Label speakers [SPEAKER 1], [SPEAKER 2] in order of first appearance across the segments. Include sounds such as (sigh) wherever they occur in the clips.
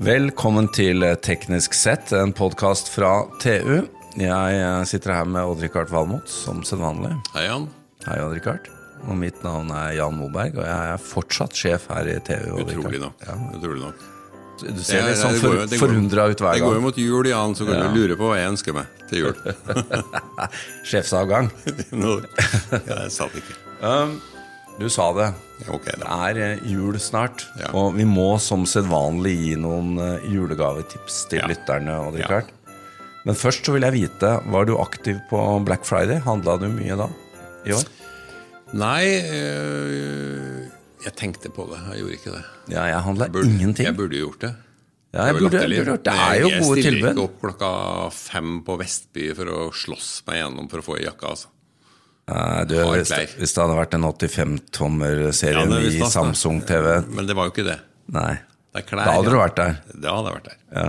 [SPEAKER 1] Velkommen til Teknisk sett, en podkast fra TU. Jeg sitter her med Odd-Rikard Valmot, som sedvanlig.
[SPEAKER 2] Hei, Jan.
[SPEAKER 1] Hei, Odd-Rikard. Og mitt navn er Jan Moberg, og jeg er fortsatt sjef her i TU.
[SPEAKER 2] Utrolig nok.
[SPEAKER 1] Ja.
[SPEAKER 2] Utrolig nok.
[SPEAKER 1] Du ser
[SPEAKER 2] Det-
[SPEAKER 1] litt sånn for, forundra ut hver gang.
[SPEAKER 2] Det går jo mot jul, Jan, så kan
[SPEAKER 1] Ja.
[SPEAKER 2] du lure på hva jeg ønsker meg til jul. (laughs) (laughs)
[SPEAKER 1] Sjefsavgang. (laughs)
[SPEAKER 2] Ja, jeg sa det ikke.
[SPEAKER 1] Um, du sa det.
[SPEAKER 2] Ok,
[SPEAKER 1] Det er eh, jul snart,
[SPEAKER 2] Ja.
[SPEAKER 1] og vi må som sedvanlig gi noen eh, julegavetips til
[SPEAKER 2] Ja.
[SPEAKER 1] lytterne. Odd-Rikard. Men først så vil jeg vite, var du aktiv på Black Friday? Handla du mye da? I år?
[SPEAKER 2] Nei, øh, jeg tenkte på det. Jeg gjorde ikke det.
[SPEAKER 1] Ja, jeg handla ingenting.
[SPEAKER 2] Jeg burde gjort det.
[SPEAKER 1] Ja, jeg burde,
[SPEAKER 2] jeg
[SPEAKER 1] burde gjort det. Det er jo
[SPEAKER 2] Jeg stiller ikke opp klokka fem på Vestby for å slåss meg gjennom for å få ei jakke. altså.
[SPEAKER 1] Nei, du, hvis, hvis det hadde vært en 85-tommer-serie
[SPEAKER 2] Ja,
[SPEAKER 1] i. Samsung-TV
[SPEAKER 2] Men det var jo ikke det.
[SPEAKER 1] Nei.
[SPEAKER 2] Det klær.
[SPEAKER 1] Da hadde
[SPEAKER 2] ja.
[SPEAKER 1] du vært der.
[SPEAKER 2] Da hadde jeg vært der.
[SPEAKER 1] Ja.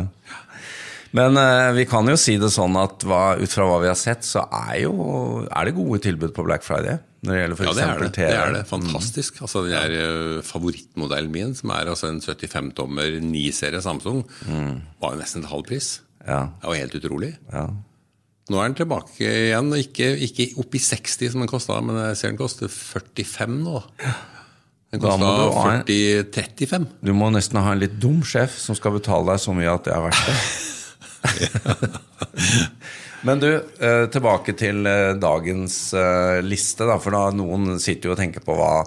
[SPEAKER 1] Men uh, vi kan jo si det sånn at hva, ut fra hva vi har sett, så er, jo, er det gode tilbud på Black Friday. Når det gjelder
[SPEAKER 2] Ja,
[SPEAKER 1] f.eks.
[SPEAKER 2] det er det.
[SPEAKER 1] TV.
[SPEAKER 2] det er det. Fantastisk. Altså, den er eh, favorittmodellen min, som er altså en 75-tommer 9-serie Samsung, var jo nesten til halv pris.
[SPEAKER 1] Ja,
[SPEAKER 2] Det var helt utrolig.
[SPEAKER 1] ja.
[SPEAKER 2] Nå er den tilbake igjen, ikke, ikke opp i 60 som den kosta, men jeg ser den koster 45 nå. Den kosta 40-35.
[SPEAKER 1] Du må nesten ha en litt dum sjef som skal betale deg så mye at det er verdt det. (laughs) Men du, eh, tilbake til eh, dagens eh, liste. Da, for da noen sitter jo og tenker på hva,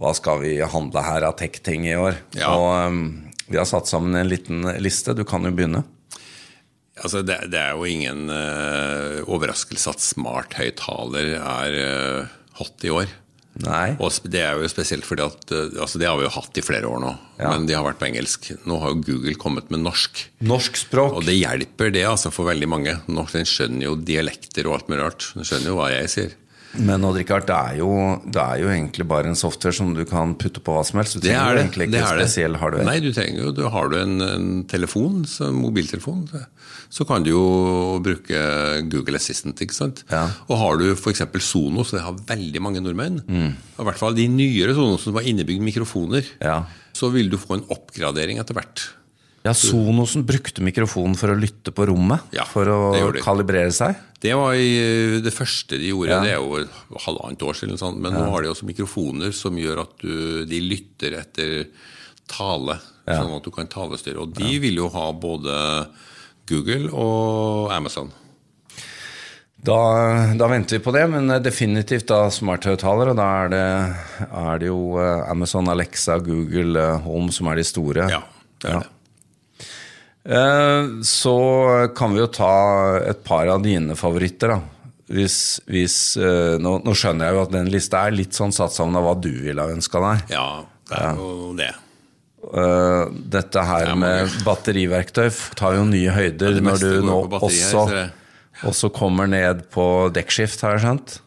[SPEAKER 1] hva skal vi handle her av tech-ting i år.
[SPEAKER 2] Ja.
[SPEAKER 1] Og um, vi har satt sammen en liten liste. Du kan jo begynne.
[SPEAKER 2] Altså, det, det er jo ingen uh, overraskelse at smart høyttaler er uh, hot i år.
[SPEAKER 1] Nei.
[SPEAKER 2] Og det er jo spesielt fordi at eh, altså Det har vi jo hatt i flere år nå,
[SPEAKER 1] Ja.
[SPEAKER 2] men de har vært på engelsk. Nå har jo Google kommet med norsk.
[SPEAKER 1] Norsk språk.
[SPEAKER 2] Og det hjelper det altså for veldig mange. Norsk, Den skjønner jo dialekter og alt mulig rart. Den skjønner jo hva jeg sier.
[SPEAKER 1] Men Odd Rikard, det, det er jo egentlig bare en software som du kan putte på hva som helst. Du
[SPEAKER 2] Det er det.
[SPEAKER 1] egentlig
[SPEAKER 2] det er
[SPEAKER 1] spesiell hardware.
[SPEAKER 2] Nei, du trenger jo du Har du en, en telefon, så, mobiltelefon, så- kan du jo bruke Google Assistant. ikke sant?
[SPEAKER 1] Ja.
[SPEAKER 2] Og har du f.eks. Sonos, det har veldig mange nordmenn,
[SPEAKER 1] Mm.
[SPEAKER 2] i hvert fall de nyere Sonos som har innebygd mikrofoner,
[SPEAKER 1] Ja.
[SPEAKER 2] så vil du få en oppgradering etter hvert.
[SPEAKER 1] Ja, Sonosen brukte mikrofonen for å lytte på rommet.
[SPEAKER 2] Ja,
[SPEAKER 1] for å
[SPEAKER 2] de.
[SPEAKER 1] kalibrere seg.
[SPEAKER 2] Det var i, eh, det første de gjorde,
[SPEAKER 1] Ja.
[SPEAKER 2] det er jo halvannet år siden, sånn, men nå har de også mikrofoner som gjør at du, de lytter etter tale,
[SPEAKER 1] Ja.
[SPEAKER 2] sånn at du kan talestyre. Og de vil jo ha både Google og Amazon.
[SPEAKER 1] Da, da venter vi på det, men definitivt da smarthøyttaler. Og da er det, er det jo eh, Amazon, Alexa, Google, eh, Home som er de store.
[SPEAKER 2] Ja, det er
[SPEAKER 1] Ja.
[SPEAKER 2] det.
[SPEAKER 1] Eh, Så kan vi jo ta et par av dine favoritter, da. Hvis, hvis, eh, nå, nå skjønner jeg jo at den lista er litt sånn satt sammen av hva du ville ha ønska deg.
[SPEAKER 2] Ja, det er jo det.
[SPEAKER 1] Eh, Dette her med batteriverktøy tar jo nye høyder
[SPEAKER 2] ja,
[SPEAKER 1] når du nå
[SPEAKER 2] her,
[SPEAKER 1] også,
[SPEAKER 2] ser
[SPEAKER 1] også kommer ned på dekkskift, har jeg skjønt.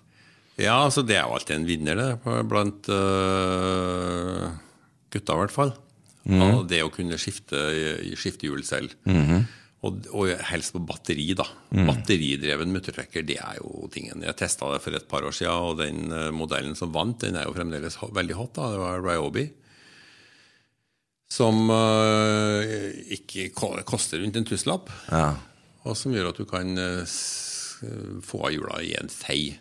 [SPEAKER 2] Ja, altså det er jo alltid en vinner, det, blant uh, gutta i hvert fall. Ja, det å kunne skifte, skifte hjul selv. og, og helst på batteri, da. Batteridreven muttertrekker, det er jo tingen. Jeg testa det for et par år siden, og den øh, modellen som vant, den er jo fremdeles veldig hot. da, Det var Ryobi. Som uh, ikke koster rundt en tusenlapp.
[SPEAKER 1] Ja.
[SPEAKER 2] Og som gjør at du kan uh, få av hjula i en fei.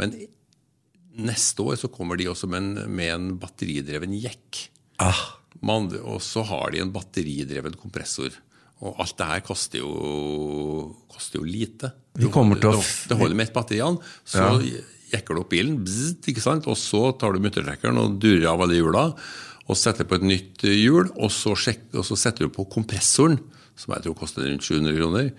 [SPEAKER 2] Men neste år så kommer de også med en, med en batteridreven jekk.
[SPEAKER 1] Ah,
[SPEAKER 2] Man, og så har de en batteridreven kompressor. Og alt det her koster jo, koster jo lite.
[SPEAKER 1] Vi kommer til å
[SPEAKER 2] det, holder med ett batteri an. Så jekker du opp bilen, bzzt, ikke sant? og så tar du muttertrekkeren og durer av alle hjula. Og setter på et nytt hjul, og så, sjekker, og så setter du på kompressoren, som jeg tror koster rundt 700 kroner.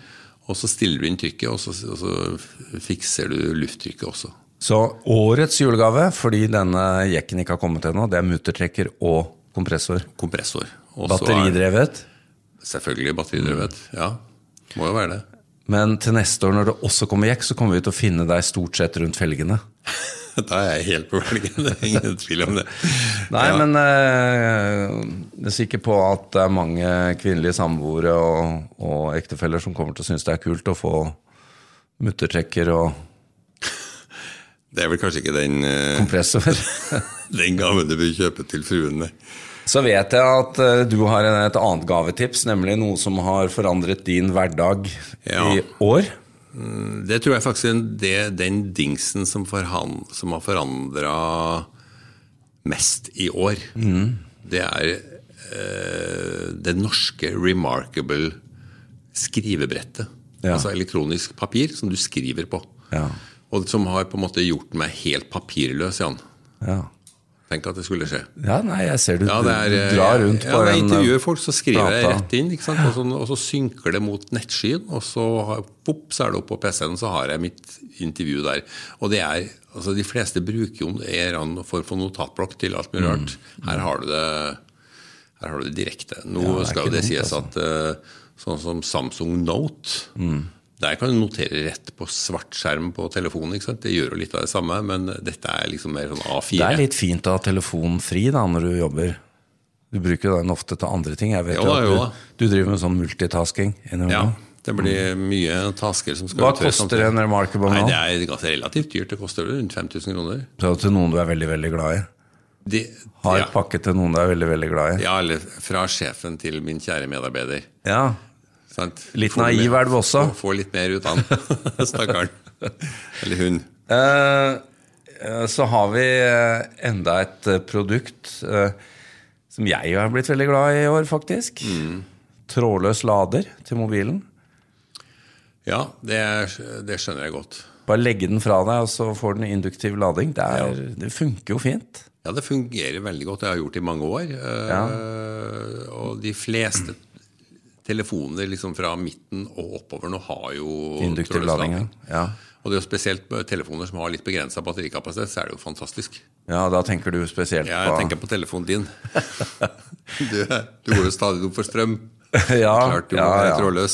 [SPEAKER 2] Og så stiller du inn trykket, og så, og så fikser du lufttrykket også.
[SPEAKER 1] Så årets julegave, fordi denne jekken ikke har kommet ennå, det er muttertrekker og kompressor.
[SPEAKER 2] Kompressor. Kompressor. er-
[SPEAKER 1] Batteridrevet.
[SPEAKER 2] Selvfølgelig batteridrevet. Ja, må jo være det.
[SPEAKER 1] Men til neste år, når det også kommer jekk, så kommer vi til å finne deg stort sett rundt felgene. (laughs)
[SPEAKER 2] Da er jeg helt på bølgen. Det er ingen tvil om det.
[SPEAKER 1] Nei,
[SPEAKER 2] Ja.
[SPEAKER 1] men eh, jeg er sikker på at det er mange kvinnelige samboere og, og ektefeller som kommer til å synes det er kult å få muttertrekker og
[SPEAKER 2] Det er vel kanskje ikke den, eh,
[SPEAKER 1] kompressor. (laughs)
[SPEAKER 2] den gaven du bør kjøpe til fruen. nei.
[SPEAKER 1] Så vet jeg at eh, du har et annet gavetips, nemlig noe som har forandret din hverdag
[SPEAKER 2] Ja.
[SPEAKER 1] i år.
[SPEAKER 2] Det tror jeg faktisk er det, den dingsen som, forhan, som har forandra mest i år. Det er eh, det norske Remarkable skrivebrettet.
[SPEAKER 1] Ja.
[SPEAKER 2] Altså elektronisk papir som du skriver på.
[SPEAKER 1] Ja.
[SPEAKER 2] Og som har på en måte gjort meg helt papirløs, Jan.
[SPEAKER 1] Ja.
[SPEAKER 2] Tenk at det skulle skje.
[SPEAKER 1] ja, nei, jeg ser du,
[SPEAKER 2] Ja, er,
[SPEAKER 1] du drar rundt
[SPEAKER 2] ja, Når jeg intervjuer folk, så skriver jeg rett inn? Og, så, og så synker det mot nettskyen, og så, har- pop, så er det opp på PC-en, så har jeg mitt intervju der. Og det er, altså De fleste bruker jo en form for notatblokk til alt mulig rart. Her har du det her har du det direkte. Nå
[SPEAKER 1] Mm. Ja, det
[SPEAKER 2] skal jo det sies
[SPEAKER 1] altså.
[SPEAKER 2] at uh, sånn som Samsung Note
[SPEAKER 1] Mm.
[SPEAKER 2] Der kan du notere rett på svart skjerm på telefonen. ikke sant? Det gjør jo litt av det samme, men dette er liksom mer sånn A4.
[SPEAKER 1] Det er litt fint å ha telefonen fri da, når du jobber. Du bruker den ofte til andre ting. Jeg vet
[SPEAKER 2] Jo
[SPEAKER 1] jo at du, du driver med sånn multitasking.
[SPEAKER 2] Ja, det blir mye tasker som skal
[SPEAKER 1] Hva koster en Remarkable
[SPEAKER 2] Nei,
[SPEAKER 1] nå?
[SPEAKER 2] Det er ganske relativt dyrt. Det koster rundt 5000 kroner.
[SPEAKER 1] Så til noen du er veldig, veldig glad i.
[SPEAKER 2] De,
[SPEAKER 1] Har
[SPEAKER 2] ja,
[SPEAKER 1] pakket til noen du er veldig, veldig glad i.
[SPEAKER 2] ja, eller fra sjefen til min kjære medarbeider.
[SPEAKER 1] Ja.
[SPEAKER 2] Sant?
[SPEAKER 1] Litt
[SPEAKER 2] Får
[SPEAKER 1] naiv er du også.
[SPEAKER 2] Få, få litt mer ut av han. (laughs) Stakkaren. Eller hun.
[SPEAKER 1] Eh, eh, så har vi eh, enda et eh, produkt eh, som jeg har blitt veldig glad i i år, faktisk. Trådløs lader til mobilen.
[SPEAKER 2] Ja, det, det skjønner jeg godt.
[SPEAKER 1] Bare legge den fra deg, og så får den induktiv lading. Det, er, det funker jo fint.
[SPEAKER 2] Ja, det fungerer veldig godt. Jeg har gjort det i mange år. Eh, Og de fleste telefoner liksom fra midten og oppover nå har jo
[SPEAKER 1] Induktiv lading, ja. ja.
[SPEAKER 2] Og det er jo spesielt telefoner som har litt begrensa batterikapasitet, så er det jo fantastisk.
[SPEAKER 1] Ja, da tenker du spesielt på
[SPEAKER 2] Ja, jeg tenker på telefonen din. (laughs) Du, du går jo stadig opp for strøm.
[SPEAKER 1] ja,
[SPEAKER 2] Klart du må
[SPEAKER 1] ja,
[SPEAKER 2] være
[SPEAKER 1] ja.
[SPEAKER 2] trådløs.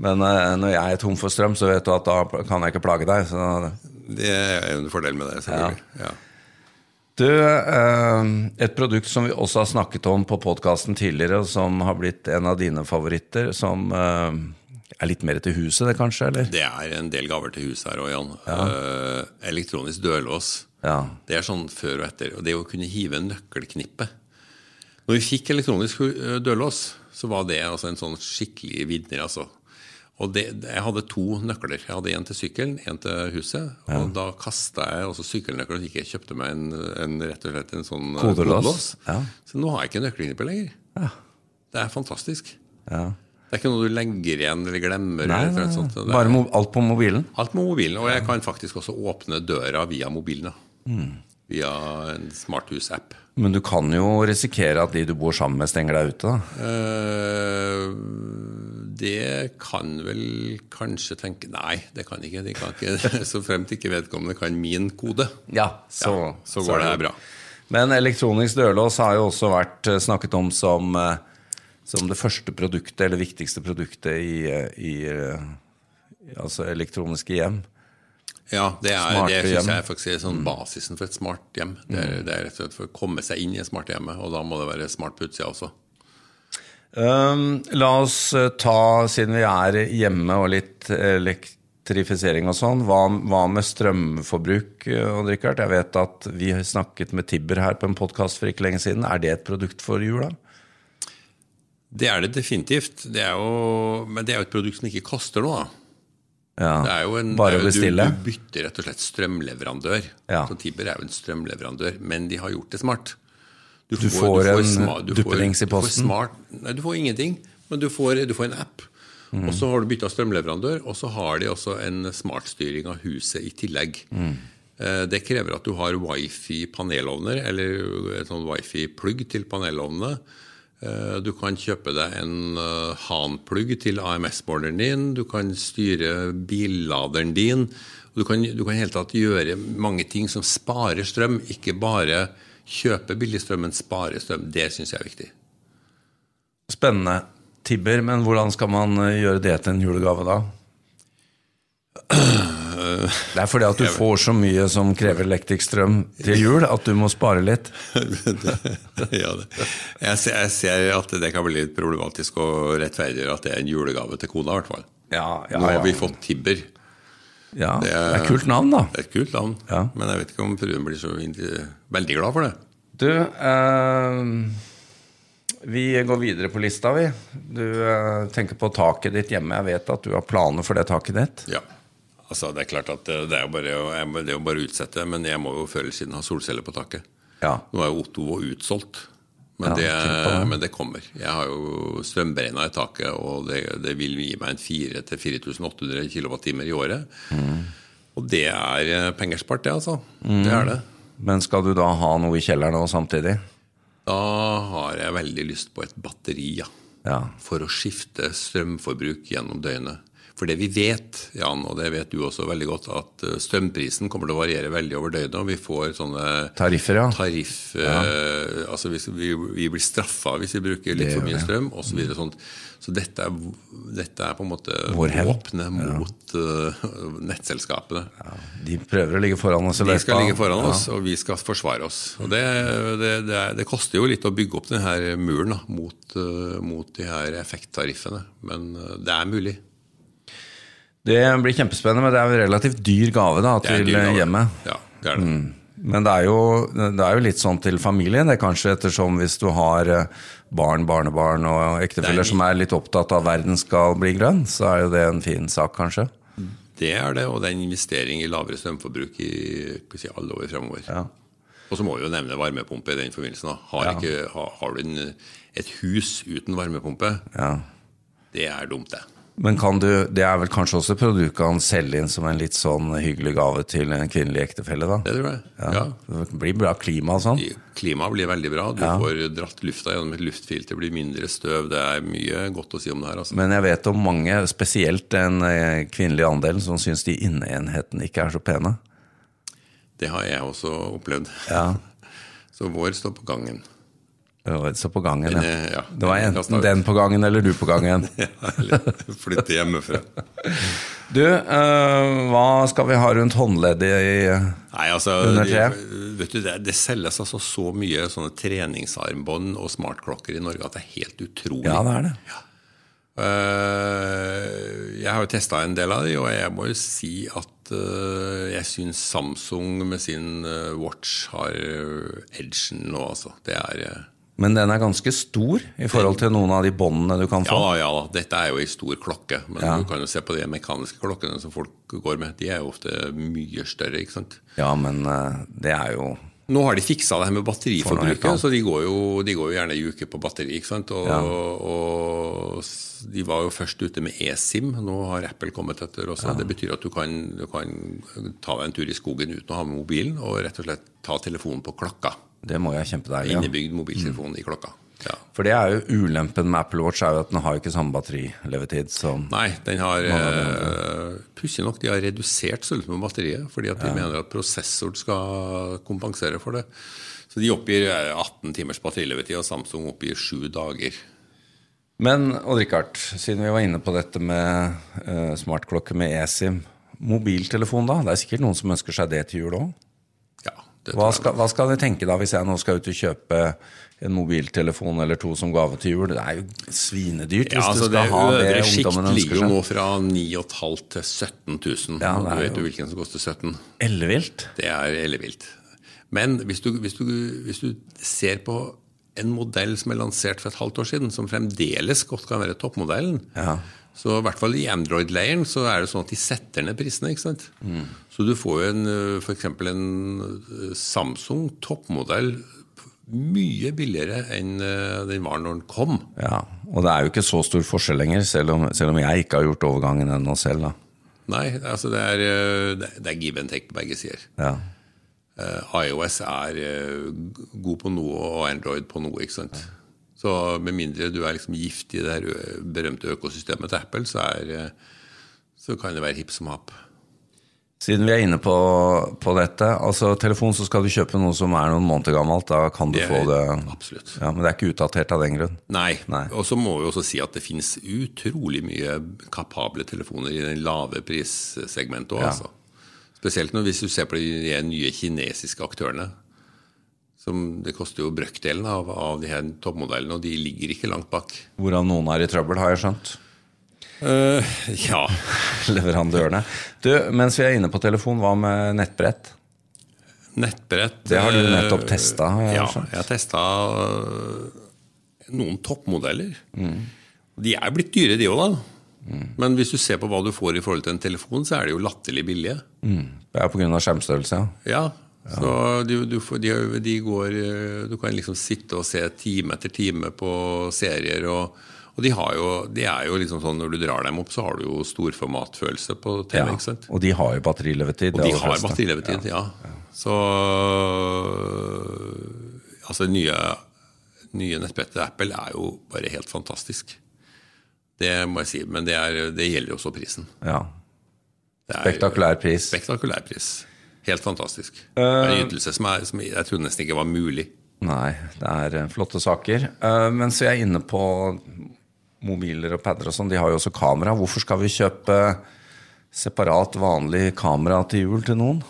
[SPEAKER 1] Men uh, når jeg er tom for strøm, så vet du at da kan jeg ikke plage deg. Så
[SPEAKER 2] Det er en fordel med det, selvfølgelig. Ja.
[SPEAKER 1] Du, eh, et produkt som vi også har snakket om på podkasten tidligere, som har blitt en av dine favoritter, som eh, er litt mer til huset, det kanskje? eller?
[SPEAKER 2] Det er en del gaver til huset her òg, Jan. Ja. elektronisk dørlås.
[SPEAKER 1] Ja.
[SPEAKER 2] Det er sånn før og etter. Og det å kunne hive en nøkkelknippe Når vi fikk elektronisk eh, dørlås, så var det altså en sånn skikkelig vinner, altså. Og det, jeg hadde to nøkler. Jeg hadde en til sykkelen, en til huset. Og da kasta jeg også sykkelnøkkelen og gikk jeg kjøpte meg en, en, rett og slett en sånn eh,
[SPEAKER 1] Kodelås. Ja.
[SPEAKER 2] Så nå har jeg ikke nøkkelknippe lenger.
[SPEAKER 1] Ja.
[SPEAKER 2] Det er fantastisk.
[SPEAKER 1] ja.
[SPEAKER 2] Det er ikke noe du legger igjen eller glemmer.
[SPEAKER 1] Nei,
[SPEAKER 2] eller noe sånt. Er-
[SPEAKER 1] Bare alt på mobilen?
[SPEAKER 2] Alt på mobilen. Og jeg kan faktisk også åpne døra via mobilen.
[SPEAKER 1] Mm.
[SPEAKER 2] Via en smarthus-app.
[SPEAKER 1] Men du kan jo risikere at de du bor sammen med, stenger deg ute. da.
[SPEAKER 2] Eh, det kan vel kanskje tenke Nei, det kan ikke. De kan ikke (laughs) så fremt ikke vedkommende kan min kode.
[SPEAKER 1] Ja, så,
[SPEAKER 2] Ja, så går det bra.
[SPEAKER 1] Men elektronisk dørlås har jo også vært eh, snakket om som, eh, som det første produktet, eller viktigste produktet i, eh, i altså elektroniske hjem.
[SPEAKER 2] Ja, det, er, det synes jeg faktisk er sånn basisen for et smart hjem. Det er, det er rett og slett for å komme seg inn i et smart hjemme, og da må det være smart på utsida også.
[SPEAKER 1] Um, la oss eh, ta, siden vi er hjemme og litt elektrifisering og sånn, hva, hva med strømforbruk, eh, Odd Rikard? Jeg vet at vi har snakket med Tibber her på en podkast for ikke lenge siden. Er det et produkt for jula?
[SPEAKER 2] Det er det definitivt. Det er jo, men det er jo et produkt som ikke koster noe.
[SPEAKER 1] Ja,
[SPEAKER 2] Det er jo en,
[SPEAKER 1] bare å bestille?
[SPEAKER 2] Du, du bytter rett og slett strømleverandør.
[SPEAKER 1] Ja.
[SPEAKER 2] Så Tibber er jo en strømleverandør, men de har gjort det smart.
[SPEAKER 1] Du får en
[SPEAKER 2] sma- du får-
[SPEAKER 1] duppedings i
[SPEAKER 2] du får
[SPEAKER 1] posten?
[SPEAKER 2] Smart, nei, du får ingenting, men du får, du får en app.
[SPEAKER 1] Mm.
[SPEAKER 2] Og så har du bytta strømleverandør, og så har de også en smartstyring av huset i tillegg.
[SPEAKER 1] Mm.
[SPEAKER 2] Eh, Det krever at du har wifi-panelovner, eller et sånn wifi-plugg til panelovnene. Eh, Du kan kjøpe deg en eh, Han-plugg til AMS-måleren din. Du kan styre billaderen din. Du kan, du kan helt tatt gjøre mange ting som sparer strøm. Ikke bare kjøpe billig strøm, men spare strøm. Det syns jeg er viktig.
[SPEAKER 1] Spennende. Tibber, men hvordan skal man eh, gjøre det til en julegave da? (clears throat) Det er fordi at du får så mye som krever elektrisk strøm til jul, at du må spare litt. (laughs)
[SPEAKER 2] ja. Jeg, ser, at det kan bli litt problematisk å rettferdiggjøre at det er en julegave til kona. i hvert fall.
[SPEAKER 1] Ja, ja,
[SPEAKER 2] Nå har vi fått Tibber.
[SPEAKER 1] Ja, det
[SPEAKER 2] er-
[SPEAKER 1] er kult navn, da.
[SPEAKER 2] Det er et kult navn,
[SPEAKER 1] Ja.
[SPEAKER 2] men jeg vet ikke om fruen blir så veldig glad for det.
[SPEAKER 1] Du, eh, Vi går videre på lista, vi. Du eh, tenker på taket ditt hjemme. Jeg vet at du har planer for det taket ditt.
[SPEAKER 2] Ja. Altså, det er klart at eh, det er jo bare, å- jeg det er jo bare å utsette, men jeg må jo før eller siden ha solceller på taket.
[SPEAKER 1] Ja.
[SPEAKER 2] Nå er jo Otto utsolgt, men, det,
[SPEAKER 1] det.
[SPEAKER 2] men det kommer. Jeg har jo strømberegna i taket, og det, det vil gi meg en 4000-4800 kWt i året.
[SPEAKER 1] Mm.
[SPEAKER 2] Og det er eh, penger spart, det, altså. Det er det.
[SPEAKER 1] Men skal du da ha noe i kjelleren òg samtidig?
[SPEAKER 2] Da har jeg veldig lyst på et batteri, ja.
[SPEAKER 1] Ja.
[SPEAKER 2] For å skifte strømforbruk gjennom døgnet. For det vi vet, Jan, og det vet du også veldig godt, at eh, strømprisen kommer til å variere veldig over døgnet. Og vi får sånne
[SPEAKER 1] Tariffer, ja.
[SPEAKER 2] tariff eh, Altså hvis vi, vi blir straffa hvis vi bruker litt
[SPEAKER 1] Det
[SPEAKER 2] for mye strøm osv. Så, sånt. så dette er, dette er på en måte våpenet mot eh, nettselskapene.
[SPEAKER 1] De prøver å ligge foran oss
[SPEAKER 2] De skal ligge foran
[SPEAKER 1] Ja.
[SPEAKER 2] oss, og vi skal forsvare oss. Og det, det, det, er, det koster jo litt å bygge opp denne muren da, mot, uh, mot de her effekttariffene, men det er mulig.
[SPEAKER 1] Det blir kjempespennende, men det er jo en relativt dyr gave da, til hjemmet.
[SPEAKER 2] Ja, det er det.
[SPEAKER 1] Men det er, jo, det er jo litt sånn til familien, det kanskje, ettersom hvis du har eh, barn, barnebarn og ektefeller
[SPEAKER 2] er-
[SPEAKER 1] som er litt opptatt av at verden skal bli grønn, så er jo det en fin sak, kanskje.
[SPEAKER 2] Det er det, og det er en investering i lavere strømforbruk i si, alle år fremover.
[SPEAKER 1] Ja.
[SPEAKER 2] Og så må vi jo nevne varmepumpe i den forbindelsen. Har,
[SPEAKER 1] Ja.
[SPEAKER 2] ikke, har, har du en, et hus uten varmepumpe,
[SPEAKER 1] Ja.
[SPEAKER 2] det er dumt, det.
[SPEAKER 1] Men kan du, det er vel kanskje også et produkt du kan selge inn som en litt sånn hyggelig gave til en kvinnelig ektefelle, da?
[SPEAKER 2] Det tror jeg. Ja.
[SPEAKER 1] Det blir bra klima og sånn.
[SPEAKER 2] Klimaet blir veldig bra. Du
[SPEAKER 1] Ja.
[SPEAKER 2] får dratt lufta gjennom et luftfilter, blir mindre støv. Det er mye godt å si om det her. altså.
[SPEAKER 1] Men jeg vet om mange, spesielt den eh, kvinnelige andelen, som syns de inneenhetene ikke er så pene.
[SPEAKER 2] Det har jeg også opplevd.
[SPEAKER 1] Ja. (laughs)
[SPEAKER 2] Så vår står på gangen.
[SPEAKER 1] Så på gangen, ja.
[SPEAKER 2] ja,
[SPEAKER 1] Det var enten den på gangen eller du på gangen. (laughs)
[SPEAKER 2] Ja, eller flytte hjemmefra. (laughs)
[SPEAKER 1] Du, uh, hva skal vi ha rundt håndleddet i
[SPEAKER 2] Nei, altså,
[SPEAKER 1] Under
[SPEAKER 2] de,
[SPEAKER 1] tre?
[SPEAKER 2] vet du, det, det selges altså så mye sånne treningsarmbånd og smartklokker i Norge at det er helt utrolig.
[SPEAKER 1] Ja, det er det.
[SPEAKER 2] Eh, jeg har jo testa en del av de, og jeg må jo si at eh, jeg syns Samsung med sin watch har edgen nå, altså. Det er
[SPEAKER 1] Men den er ganske stor i forhold til noen av de båndene du kan få.
[SPEAKER 2] Ja, ja. Dette er jo ei stor klokke. Men
[SPEAKER 1] Ja.
[SPEAKER 2] du kan jo se på de mekaniske klokkene som folk går med. De er jo ofte mye større, ikke sant.
[SPEAKER 1] Ja, men eh, det er jo
[SPEAKER 2] Nå har de fiksa det her med batteriforbruket, så de går, jo, de går jo gjerne ei uke på batteri. ikke sant? Og,
[SPEAKER 1] Ja.
[SPEAKER 2] og de var jo først ute med eSIM, nå har Apple kommet etter også. Det betyr at du kan, du kan ta deg en tur i skogen uten å ha med mobilen, og rett og slett ta telefonen på klokka.
[SPEAKER 1] Det må jeg kjempe deg i. Ja.
[SPEAKER 2] Innebygd mobiltelefon i klokka. Ja.
[SPEAKER 1] For det er jo ulempen med Apple Watch, er jo at den har ikke samme batterilevetid som
[SPEAKER 2] Nei, den har uh, Pussig nok, de har redusert størrelsen på batteriet, fordi at de mener at prosessoren skal kompensere for det. Så de oppgir eh, 18 timers batterilevetid, og Samsung oppgir 7 dager.
[SPEAKER 1] Men Odd-Rikard, siden vi var inne på dette med uh, smartklokke med eSIM. Mobiltelefon, da? Det er sikkert noen som ønsker seg det til jul òg? Hva skal, hva skal jeg tenke da, hvis jeg nå skal ut og kjøpe en mobiltelefon eller to som gave til jul? Det er jo svinedyrt
[SPEAKER 2] Ja,
[SPEAKER 1] hvis
[SPEAKER 2] altså
[SPEAKER 1] du
[SPEAKER 2] Det
[SPEAKER 1] skal ha det
[SPEAKER 2] øvre sjikt ligger jo nå fra 9500 til 17 000.
[SPEAKER 1] Ja,
[SPEAKER 2] du vet
[SPEAKER 1] jo
[SPEAKER 2] hvilken som koster 17
[SPEAKER 1] Ellevilt.
[SPEAKER 2] Det er ellevilt. Men hvis du, hvis, du, hvis du ser på en modell som er lansert for et halvt år siden, som fremdeles godt kan være toppmodellen,
[SPEAKER 1] Ja.
[SPEAKER 2] så i hvert fall i Android-leiren så er det sånn at de setter ned prisene. ikke sant?
[SPEAKER 1] Mm.
[SPEAKER 2] Så du får jo eksempel en øh, Samsung toppmodell mye billigere enn øh, den var når den kom.
[SPEAKER 1] Ja, og det er jo ikke så stor forskjell lenger, selv om, selv om jeg ikke har gjort overgangen ennå selv. da.
[SPEAKER 2] Nei, altså det er, det er give and take på begge sider.
[SPEAKER 1] Ja.
[SPEAKER 2] Eh, iOS er eh, god på noe og Android på noe. ikke sant? Så med mindre du er liksom gift i det her berømte økosystemet til Apple, så, er, eh, så kan det være hipp som happ.
[SPEAKER 1] Siden vi er inne på, på dette, altså telefon så skal du kjøpe noe som er noen måneder gammelt, da kan du
[SPEAKER 2] Det
[SPEAKER 1] få det
[SPEAKER 2] Absolutt.
[SPEAKER 1] ja, Men det er ikke utdatert av den grunn.
[SPEAKER 2] Nei.
[SPEAKER 1] Nei.
[SPEAKER 2] Og så må vi også si at det finnes utrolig mye kapable telefoner i den lave prissegmentet òg,
[SPEAKER 1] Ja.
[SPEAKER 2] altså. Spesielt når, hvis du ser på de nye kinesiske aktørene. Som det koster jo brøkdelen av, av de her toppmodellene, og de ligger ikke langt bak.
[SPEAKER 1] Hvorav noen er i trøbbel, har jeg skjønt.
[SPEAKER 2] Eh, ja. (laughs)
[SPEAKER 1] Leverandørene. Du, mens vi er inne på telefon, hva med nettbrett?
[SPEAKER 2] Nettbrett
[SPEAKER 1] Det har du
[SPEAKER 2] eh,
[SPEAKER 1] nettopp testa,
[SPEAKER 2] Ja, jeg har testa noen toppmodeller. De er blitt dyre, de òg, da. Men hvis du ser på hva du får i forhold til en telefon, så er de jo latterlig billige.
[SPEAKER 1] Det er pga. skjermstørrelse, ja.
[SPEAKER 2] Ja, så du, du, får, de, de går eh, Du kan liksom sitte og se time etter time på serier. Og, og de, har jo, de er jo liksom sånn når du drar dem opp, så har du jo storformatfølelse på TV.
[SPEAKER 1] ja.
[SPEAKER 2] ikke sant?
[SPEAKER 1] Og de har jo batterilevetid.
[SPEAKER 2] Og de har
[SPEAKER 1] fleste.
[SPEAKER 2] batterilevetid, ja. Så Altså, det nye, nye nettbrettet til Apple er jo bare helt fantastisk. Det må jeg si. Men det, er, det gjelder jo også prisen.
[SPEAKER 1] Ja. Spektakulær pris.
[SPEAKER 2] Spektakulær pris. Helt fantastisk.
[SPEAKER 1] Uh,
[SPEAKER 2] en ytelse som, er, som jeg trodde nesten ikke var mulig.
[SPEAKER 1] Nei, det er eh, flotte saker. Uh, mens vi er inne på mobiler og padder og sånn, de har jo også kamera. Hvorfor skal vi kjøpe separat vanlig kamera til jul til noen?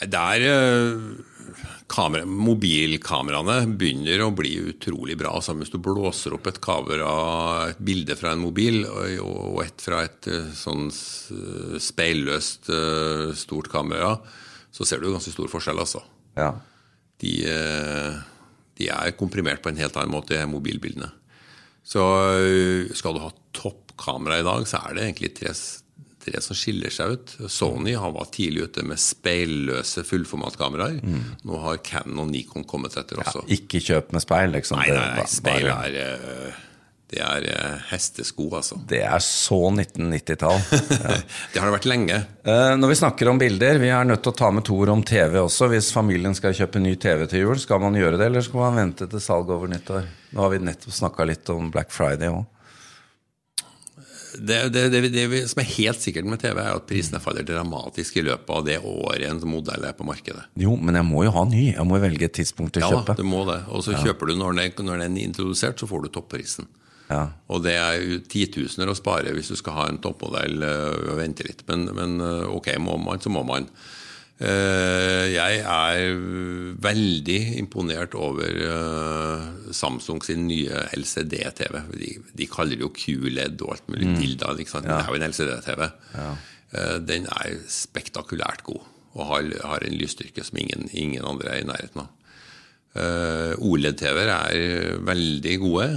[SPEAKER 2] Det er eh, kamera, Mobilkameraene begynner å bli utrolig bra. Altså, hvis du blåser opp et kamera, et bilde fra en mobil og, et fra et eh, sånn speilløst eh, stort kamera, så ser du ganske stor forskjell, altså.
[SPEAKER 1] Ja.
[SPEAKER 2] De, de er komprimert på en helt annen måte, mobilbildene. Så øh, skal du ha toppkamera i dag, så er det egentlig tre, tre som skiller seg ut. Sony var tidlig ute med speilløse fullformatkameraer. Nå har Canon og Nikon kommet etter også.
[SPEAKER 1] Ikke kjøp med speil, liksom.
[SPEAKER 2] Nei, nei, nei, speil er øh, Det er øh, hestesko, altså.
[SPEAKER 1] Det er så 1990-tall. (laughs)
[SPEAKER 2] Det har det vært lenge.
[SPEAKER 1] Eh, Når vi snakker om bilder, vi er nødt til å ta med to ord om TV også. Hvis familien skal kjøpe ny TV til jul, skal man gjøre det, eller skal man vente til salg over nyttår? Nå har vi nettopp snakka litt om Black Friday òg.
[SPEAKER 2] Det, det, det, det som er helt sikkert med TV, er at prisene faller dramatisk i løpet av det året en modell er på markedet.
[SPEAKER 1] Jo, men jeg må jo ha ny. Jeg må velge et tidspunkt til å
[SPEAKER 2] Ja,
[SPEAKER 1] kjøpe.
[SPEAKER 2] du må det. Og så kjøper du når den, når den er introdusert, så får du topprisen.
[SPEAKER 1] Ja.
[SPEAKER 2] Og det er titusener å spare hvis du skal ha en toppmodell øh, og vente litt. Men, men øh, ok, må man, så må man. Eh, Jeg er veldig imponert over Samsung sin nye LCD-TV. De, de kaller det jo QLED og alt mulig. Ikke sant? Men Det er jo en LCD-TV. Ja. Den er spektakulært god og har, har en lysstyrke som ingen, ingen andre er i nærheten av. Uh, OLED-TV-er er veldig gode.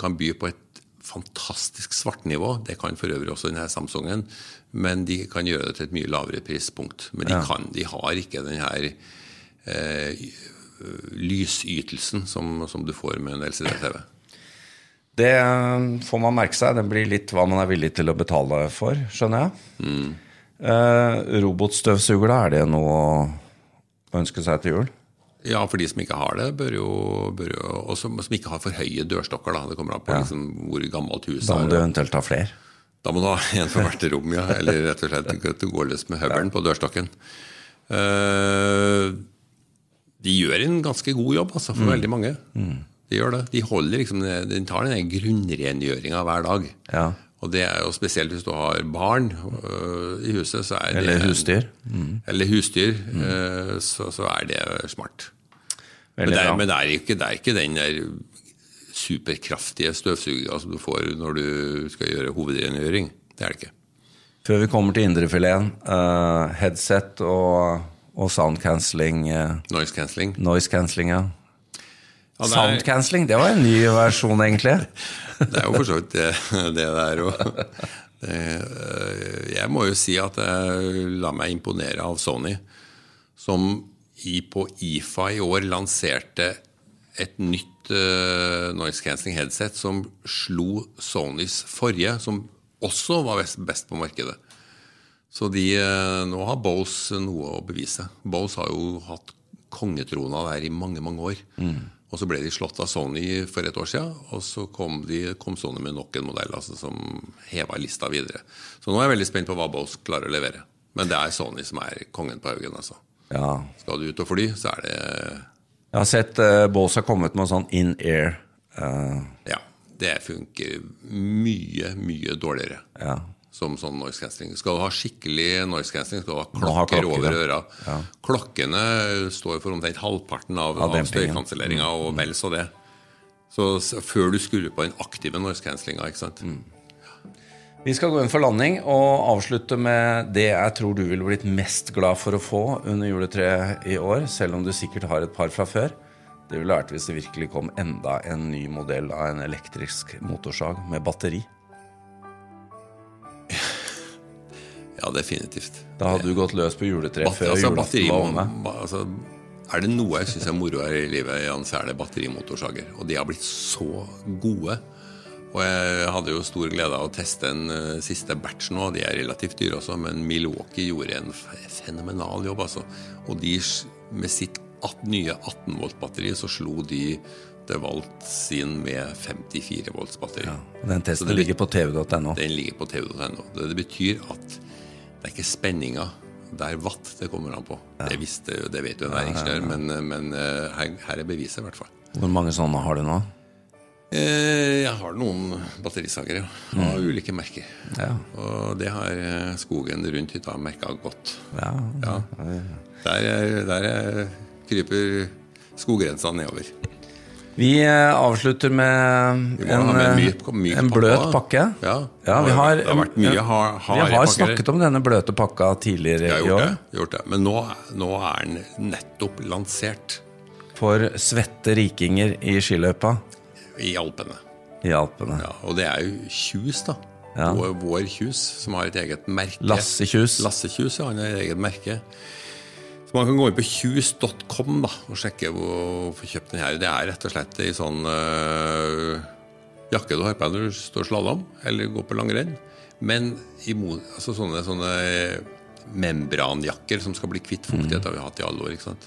[SPEAKER 2] Kan by på et fantastisk svartnivå. Det kan for øvrig også denne Samsungen. Men de kan gjøre det til et mye lavere prispunkt. Men de, kan, de har ikke den her eh, lysytelsen som, som du får med en LCD-TV.
[SPEAKER 1] Det eh, får man merke seg. Det blir litt hva man er villig til å betale for, skjønner jeg. Eh, robotstøvsuger, da, er det noe å ønske seg til jul?
[SPEAKER 2] Ja, for de som ikke har det, bør jo, bør jo og som, som ikke har for høye dørstokker. Da. Det kommer an på liksom, hvor gammelt huset er.
[SPEAKER 1] Da må du eventuelt ha flere.
[SPEAKER 2] Da må du ha (laughs) en for hvert rom, ja. Eller rett og slett at du går løs med høvelen på dørstokken. Uh, de gjør en ganske god jobb altså, for veldig mange. De gjør det. De holder liksom, de tar den grunnrengjøringa hver dag.
[SPEAKER 1] Ja.
[SPEAKER 2] Og det er jo spesielt hvis du har barn øh, i huset. Så er
[SPEAKER 1] Eller
[SPEAKER 2] det,
[SPEAKER 1] husdyr.
[SPEAKER 2] Eller husdyr. øh, så, så er det smart. Men det, er, men det, er ikke, det er ikke den der superkraftige støvsugeringa som du får når du skal gjøre hovedrengjøring. Det er det ikke.
[SPEAKER 1] Før vi kommer til indrefileten, uh, headset og, og sound cancelling Uh,
[SPEAKER 2] Noise cancelling.
[SPEAKER 1] Noise cancelling, ja.
[SPEAKER 2] Ja,
[SPEAKER 1] Sound cancelling, det var en ny versjon, egentlig. (laughs)
[SPEAKER 2] Det er jo for så vidt det det der òg. Jeg må jo si at jeg la meg imponere av Sony, som i, på IFA i år lanserte et nytt eh, noise cancelling headset som slo Sonys forrige, som også var best, på markedet. Så de, eh, nå har Bose noe å bevise. Bose har jo hatt kongetrona der i mange, mange år. Og så ble de slått av Sony for et år siden, og så kom, de, kom Sony med nok en modell altså, som heva lista videre. Så nå er jeg veldig spent på hva Bose klarer å levere. Men det er Sony som er kongen på haugen. Altså.
[SPEAKER 1] Ja.
[SPEAKER 2] Skal du ut og fly, så er det
[SPEAKER 1] Jeg har sett uh, Bose har kommet med sånn in-air. Uh...
[SPEAKER 2] Ja, det funker mye, mye dårligere.
[SPEAKER 1] ja.
[SPEAKER 2] Som sånn noise cancelling. Skal du ha skikkelig noise cancelling, skal du ha klokker
[SPEAKER 1] klokker,
[SPEAKER 2] over
[SPEAKER 1] ja.
[SPEAKER 2] øra. Klokkene står for omtrent halvparten av,
[SPEAKER 1] Av
[SPEAKER 2] av støykanselleringa, og vel så det. Så, før du skrur på den aktive noise cancellinga, ikke sant.
[SPEAKER 1] Mm. Vi skal gå inn for landing og avslutte med det jeg tror du ville blitt mest glad for å få under juletreet i år, selv om du sikkert har et par fra før. Det ville vært hvis det virkelig kom enda en ny modell av en elektrisk motorsag med batteri.
[SPEAKER 2] Ja, definitivt.
[SPEAKER 1] Da hadde du gått løs på juletreet før
[SPEAKER 2] altså,
[SPEAKER 1] julaften var omme.
[SPEAKER 2] altså, er det noe jeg syns er moro her i livet, Jan, så er det batterimotorsager. Og de har blitt så gode. Og jeg hadde jo stor glede av å teste en eh, siste batch nå. De er relativt dyre også, men Milwaukee gjorde en fenomenal jobb, altså. Og de med sitt 18, nye 18 volt-batteri så slo de DeWalt sin med 54 volts batteri.
[SPEAKER 1] Den testen ligger på tv.no.
[SPEAKER 2] Den ligger på tv.no. Det, det betyr at det er ikke spenninga. Det er watt det kommer an på. Det, visste, det vet jo en næringsingeniør, men, men eh, her, her er beviset, i hvert fall.
[SPEAKER 1] Hvor mange sånne har du nå?
[SPEAKER 2] Eh, Jeg har noen batterisagere ja, av ulike merker.
[SPEAKER 1] Ja.
[SPEAKER 2] Og det har eh, skogen rundt hytta merka godt.
[SPEAKER 1] Ja.
[SPEAKER 2] Ja. Der, er- der er- kryper skoggrensa nedover.
[SPEAKER 1] Vi eh, avslutter med en, eh,
[SPEAKER 2] myk- myk
[SPEAKER 1] en bløt
[SPEAKER 2] også.
[SPEAKER 1] pakke.
[SPEAKER 2] Ja,
[SPEAKER 1] Ja, vi har,
[SPEAKER 2] det har vært mye har,
[SPEAKER 1] Vi har snakket om denne bløte pakka tidligere
[SPEAKER 2] har
[SPEAKER 1] i år.
[SPEAKER 2] det, gjort det. Men nå, nå er den nettopp lansert
[SPEAKER 1] For svette rikinger i skiløypa
[SPEAKER 2] i Alpene.
[SPEAKER 1] i Alpene.
[SPEAKER 2] Ja, og det er jo Kjus, da. Vår, vår Kjus, som har et eget merke.
[SPEAKER 1] Lasse Kjus.
[SPEAKER 2] Lasse Kjus, ja, han har et eget merke. Så man kan gå inn på kjus.com da, og sjekke hvor få kjøpt den her. Det er rett og slett ei sånn øh, jakke du har på deg når du står slalåm eller går på langrenn. Men i mo- altså sånne, sånne membranjakker som skal bli kvitt fuktighet, har vi hatt i alle år. ikke sant?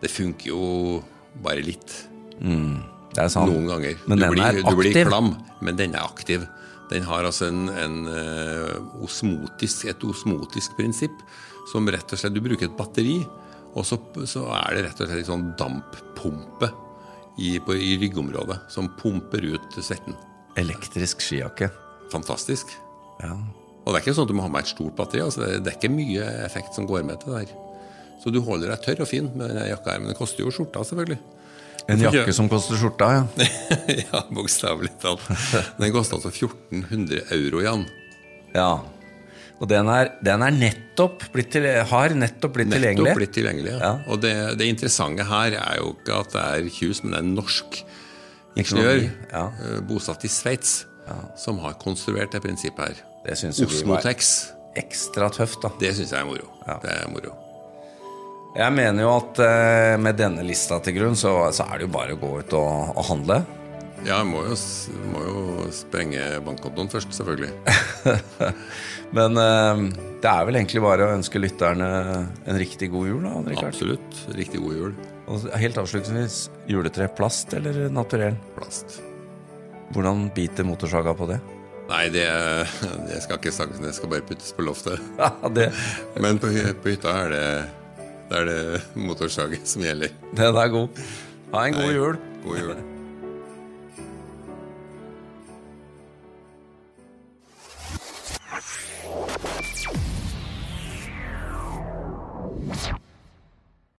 [SPEAKER 2] Det funker jo bare litt.
[SPEAKER 1] Det er sant.
[SPEAKER 2] Noen ganger.
[SPEAKER 1] Men
[SPEAKER 2] du,
[SPEAKER 1] den
[SPEAKER 2] blir,
[SPEAKER 1] er
[SPEAKER 2] du blir klam, men den er aktiv. Den har altså en, en eh, osmotisk, et osmotisk prinsipp som rett og slett Du bruker et batteri, og så, så er det rett og slett en sånn damppumpe i, på, i ryggområdet som pumper ut svetten.
[SPEAKER 1] Elektrisk skijakke.
[SPEAKER 2] Fantastisk.
[SPEAKER 1] Ja.
[SPEAKER 2] Og det er ikke sånn at du må ha med et stort batteri. altså det, det er ikke mye effekt som går med til det her. Så du holder deg tørr og fin med denne jakka her, men det koster jo skjorta, selvfølgelig.
[SPEAKER 1] En jakke
[SPEAKER 2] kjø-
[SPEAKER 1] som koster skjorta, ja. (laughs)
[SPEAKER 2] ja, bokstavelig talt. Den koster altså 1400 euro, Jan.
[SPEAKER 1] ja. Og den er, den er nettopp blitt til, har nettopp blitt tilgjengelig.
[SPEAKER 2] Nettopp blitt tilgjengelig. Ja.
[SPEAKER 1] Ja.
[SPEAKER 2] Og det, det interessante her er jo ikke at det er Kjus, men det er en norsk ingeniør
[SPEAKER 1] ja.
[SPEAKER 2] eh, bosatt i Sveits som har konstruert det prinsippet her.
[SPEAKER 1] Det syns
[SPEAKER 2] Osmotex.
[SPEAKER 1] ekstra tøft, da.
[SPEAKER 2] Det syns jeg er moro. Det er moro.
[SPEAKER 1] Jeg mener jo at eh, med denne lista til grunn, så, så er det jo bare å gå ut og, og handle.
[SPEAKER 2] Ja, jeg må jo, må jo sprenge bankkontoen først, selvfølgelig. (laughs)
[SPEAKER 1] Men eh, det er vel egentlig bare å ønske lytterne en riktig god jul, da, Richard.
[SPEAKER 2] Absolutt. Riktig god jul.
[SPEAKER 1] Og helt avslutningsvis, juletre plast eller naturell?
[SPEAKER 2] Plast.
[SPEAKER 1] Hvordan biter motorsaga på det?
[SPEAKER 2] Nei, det, det skal ikke snakkes, det skal bare puttes på loftet. (laughs)
[SPEAKER 1] Det,
[SPEAKER 2] Men på, på hytta er det, det er det motorsag som gjelder.
[SPEAKER 1] den er god. Ha en god jul.
[SPEAKER 2] God jul.